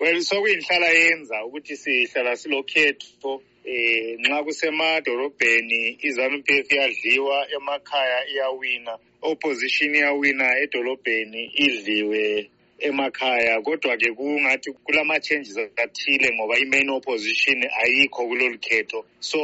well sokuyinhlala yenza ukuthi sihlala silokhetho eh nxa kusemadorobheni izanu p f iyadliwa emakhaya iyawina opposition iyawina edolobheni idliwe emakhaya kodwa-ke kungathi kulama-changes athile ngoba i-main opposition ayikho kulolu khetho so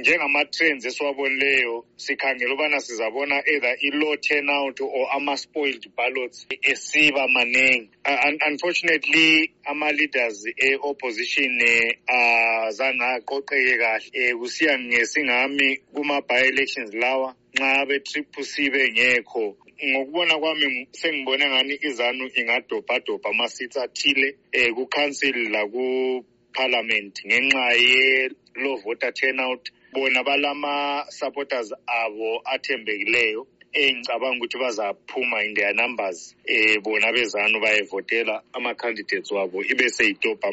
njengama-trends esiwabonileyo sikhangela ubana sizabona either i-low turnout or ama-spoiled ballots esiba maningi uh, unfortunately ama-leaders e-opposition azange uh, aqoqeke kahle eh, kusiya ngesingami kuma-by-elections lawa nxa be-triple c bengekho ngokubona kwami sengibone ngani izanu ingadobhadobha ama-seats athile um eh, kukhansili laku parliament ngenxa ye-low voter turnout bona balama-supporters abo athembekileyo engicabanga ukuthi bazaphuma in their numbers um bona bezanu bayevotela ama-candidates wabo ibe seyidobha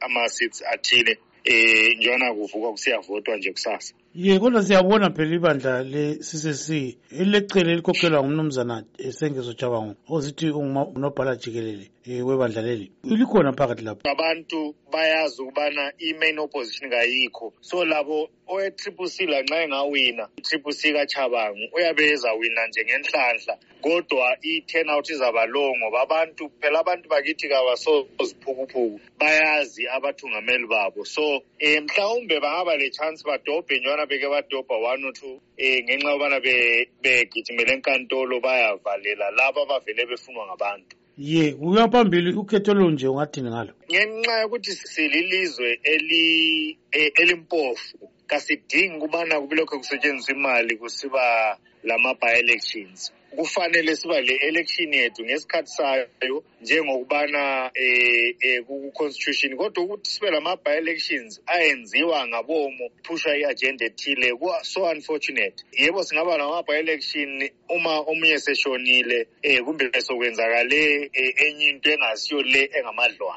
ama-seats athile um njengana kuvukwa kusiyavotwa nje kusasa ye kodwa siyabona phela ibandla le-ccc ilecele elikhokhelwa ngumnumzana eh, sengezo jabango ozithi ungunobhala jikelele eh, webandla leli ilikhona phakathi lapho abantu bayazi ukubana i-main opposition kayikho so labo owe-triple c lanxa engawina i-triple c kachabango uyabe ezawina nje ngenhlanhla kodwa i-turnout izaba low ngoba abantu phela abantu bakithi kabasoziphukuphuku bayazi abathungameli babo so um mhlawumbe bangaba le chance badobhe njengobana beke badobha one or two um ngenxa yobana begijimele enkantolo bayavalela laba abavele befunwa ngabantu ye uya phambili ukhetho lunje ungathini ngalo ngenxa yokuthi sililizwe e, elimpofu kasidingi ukubana kubelokhu kusetshenziswa imali kusiba lama-by-elections kufanele siba le-election yethu ngesikhathi sayo njengokubana um eh, um eh, ku-constitution kodwa ukuthi sibe lama-by-elections ayenziwa ngabomo phushwa i-agenda ethile so unfortunate yebo singaba lama-by-election uma omunye seshonile um kumbe sokwenzakale um enye into engasiyo le engamadlwana